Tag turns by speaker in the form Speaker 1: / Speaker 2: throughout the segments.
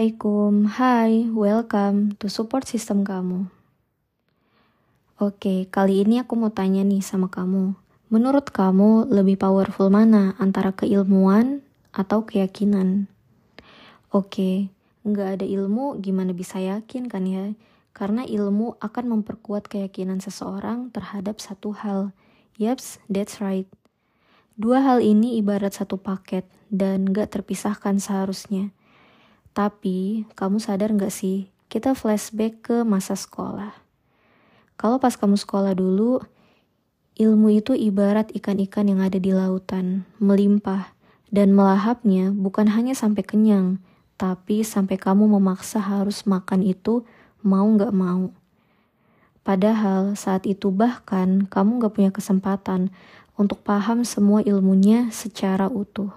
Speaker 1: Assalamualaikum, hai, welcome to support system kamu. Oke, kali ini aku mau tanya nih sama kamu. Menurut kamu lebih powerful mana antara keilmuan atau keyakinan? Oke, nggak ada ilmu gimana bisa yakin kan ya? Karena ilmu akan memperkuat keyakinan seseorang terhadap satu hal. Yaps, that's right. Dua hal ini ibarat satu paket dan gak terpisahkan seharusnya. Tapi, kamu sadar gak sih, kita flashback ke masa sekolah. Kalau pas kamu sekolah dulu, ilmu itu ibarat ikan-ikan yang ada di lautan, melimpah, dan melahapnya bukan hanya sampai kenyang, tapi sampai kamu memaksa harus makan itu mau gak mau. Padahal saat itu bahkan kamu gak punya kesempatan untuk paham semua ilmunya secara utuh.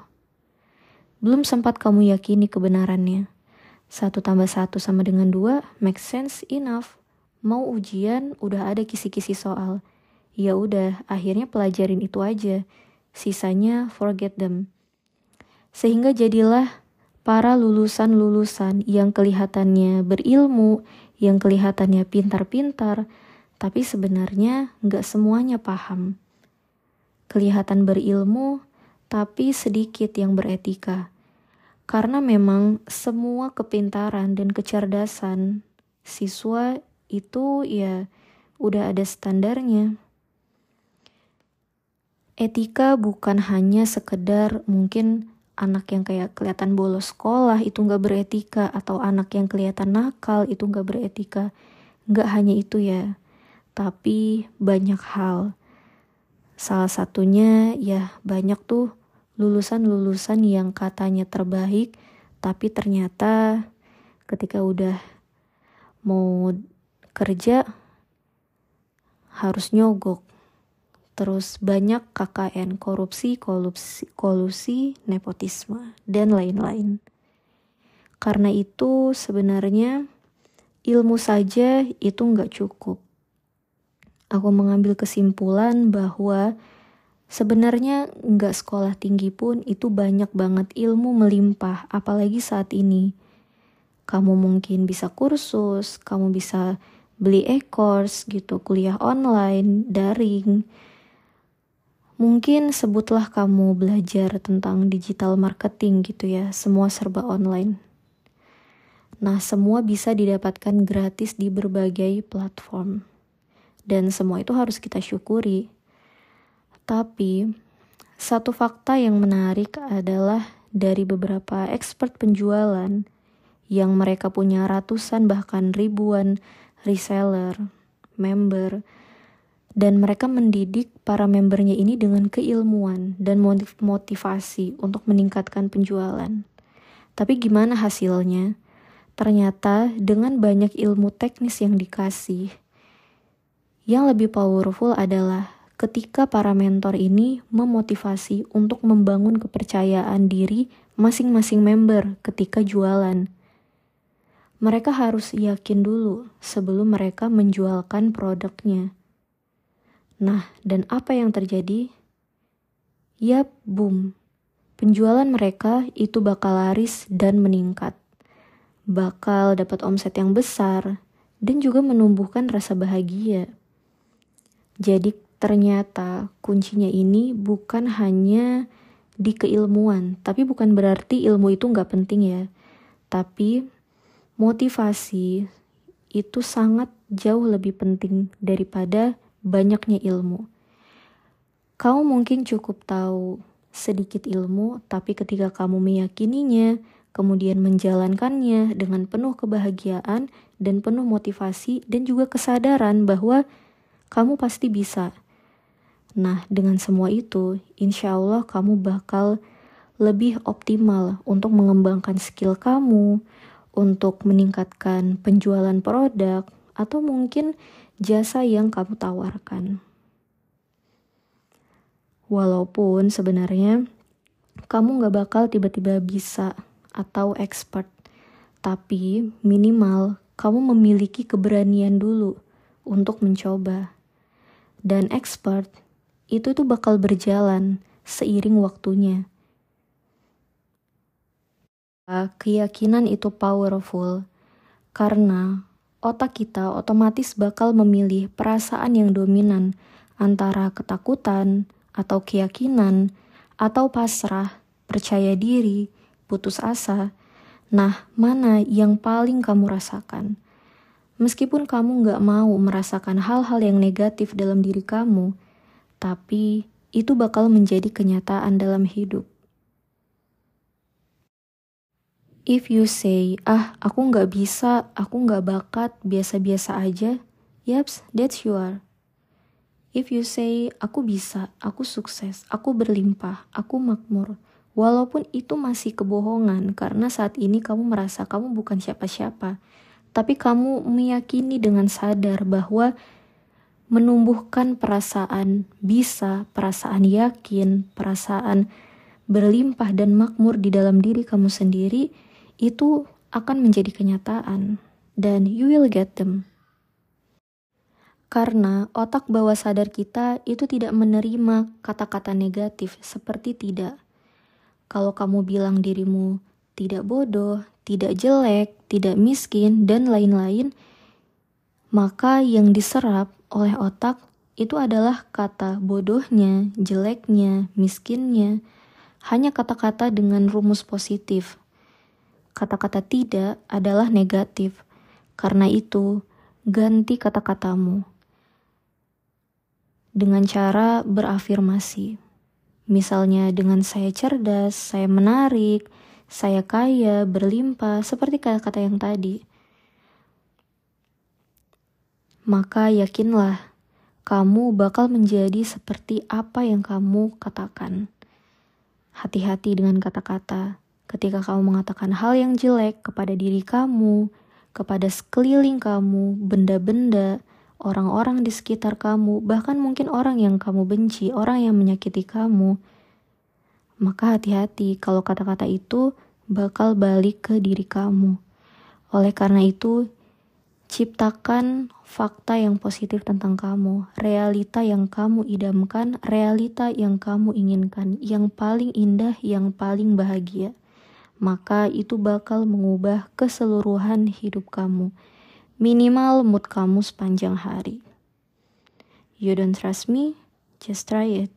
Speaker 1: Belum sempat kamu yakini kebenarannya. Satu tambah satu sama dengan dua, make sense enough. Mau ujian, udah ada kisi-kisi soal. Ya udah, akhirnya pelajarin itu aja. Sisanya forget them. Sehingga jadilah para lulusan-lulusan yang kelihatannya berilmu, yang kelihatannya pintar-pintar, tapi sebenarnya nggak semuanya paham. Kelihatan berilmu, tapi sedikit yang beretika. Karena memang semua kepintaran dan kecerdasan siswa itu ya udah ada standarnya. Etika bukan hanya sekedar mungkin anak yang kayak kelihatan bolos sekolah itu nggak beretika atau anak yang kelihatan nakal itu nggak beretika. Nggak hanya itu ya, tapi banyak hal. Salah satunya ya banyak tuh lulusan-lulusan yang katanya terbaik, tapi ternyata ketika udah mau kerja harus nyogok. Terus banyak KKN, korupsi, kolusi, kolusi, nepotisme, dan lain-lain. Karena itu sebenarnya ilmu saja itu nggak cukup. Aku mengambil kesimpulan bahwa Sebenarnya nggak sekolah tinggi pun itu banyak banget ilmu melimpah, apalagi saat ini. Kamu mungkin bisa kursus, kamu bisa beli e-course gitu, kuliah online, daring. Mungkin sebutlah kamu belajar tentang digital marketing gitu ya, semua serba online. Nah, semua bisa didapatkan gratis di berbagai platform. Dan semua itu harus kita syukuri tapi, satu fakta yang menarik adalah dari beberapa expert penjualan yang mereka punya ratusan bahkan ribuan reseller, member, dan mereka mendidik para membernya ini dengan keilmuan dan motivasi untuk meningkatkan penjualan. Tapi gimana hasilnya? Ternyata dengan banyak ilmu teknis yang dikasih, yang lebih powerful adalah ketika para mentor ini memotivasi untuk membangun kepercayaan diri masing-masing member ketika jualan. Mereka harus yakin dulu sebelum mereka menjualkan produknya. Nah, dan apa yang terjadi? Yap, boom. Penjualan mereka itu bakal laris dan meningkat. Bakal dapat omset yang besar dan juga menumbuhkan rasa bahagia. Jadi ternyata kuncinya ini bukan hanya di keilmuan, tapi bukan berarti ilmu itu nggak penting ya. Tapi motivasi itu sangat jauh lebih penting daripada banyaknya ilmu. Kamu mungkin cukup tahu sedikit ilmu, tapi ketika kamu meyakininya, kemudian menjalankannya dengan penuh kebahagiaan dan penuh motivasi dan juga kesadaran bahwa kamu pasti bisa Nah, dengan semua itu, insya Allah kamu bakal lebih optimal untuk mengembangkan skill kamu, untuk meningkatkan penjualan produk, atau mungkin jasa yang kamu tawarkan. Walaupun sebenarnya kamu gak bakal tiba-tiba bisa atau expert, tapi minimal kamu memiliki keberanian dulu untuk mencoba. Dan expert itu tuh bakal berjalan seiring waktunya. keyakinan itu powerful karena otak kita otomatis bakal memilih perasaan yang dominan antara ketakutan atau keyakinan atau pasrah, percaya diri, putus asa. Nah, mana yang paling kamu rasakan? Meskipun kamu gak mau merasakan hal-hal yang negatif dalam diri kamu, tapi itu bakal menjadi kenyataan dalam hidup. If you say, ah aku nggak bisa, aku nggak bakat, biasa-biasa aja, yaps, that's you are. If you say, aku bisa, aku sukses, aku berlimpah, aku makmur, walaupun itu masih kebohongan karena saat ini kamu merasa kamu bukan siapa-siapa, tapi kamu meyakini dengan sadar bahwa menumbuhkan perasaan bisa, perasaan yakin, perasaan berlimpah dan makmur di dalam diri kamu sendiri itu akan menjadi kenyataan dan you will get them. Karena otak bawah sadar kita itu tidak menerima kata-kata negatif seperti tidak. Kalau kamu bilang dirimu tidak bodoh, tidak jelek, tidak miskin, dan lain-lain, maka yang diserap oleh otak itu adalah kata bodohnya, jeleknya, miskinnya, hanya kata-kata dengan rumus positif kata-kata tidak adalah negatif. Karena itu, ganti kata-katamu dengan cara berafirmasi. Misalnya dengan saya cerdas, saya menarik, saya kaya, berlimpah, seperti kata-kata yang tadi. Maka yakinlah, kamu bakal menjadi seperti apa yang kamu katakan. Hati-hati dengan kata-kata Ketika kamu mengatakan hal yang jelek kepada diri kamu, kepada sekeliling kamu, benda-benda, orang-orang di sekitar kamu, bahkan mungkin orang yang kamu benci, orang yang menyakiti kamu, maka hati-hati kalau kata-kata itu bakal balik ke diri kamu. Oleh karena itu, ciptakan fakta yang positif tentang kamu, realita yang kamu idamkan, realita yang kamu inginkan, yang paling indah, yang paling bahagia maka itu bakal mengubah keseluruhan hidup kamu. Minimal mood kamu sepanjang hari. You don't trust me? Just try it.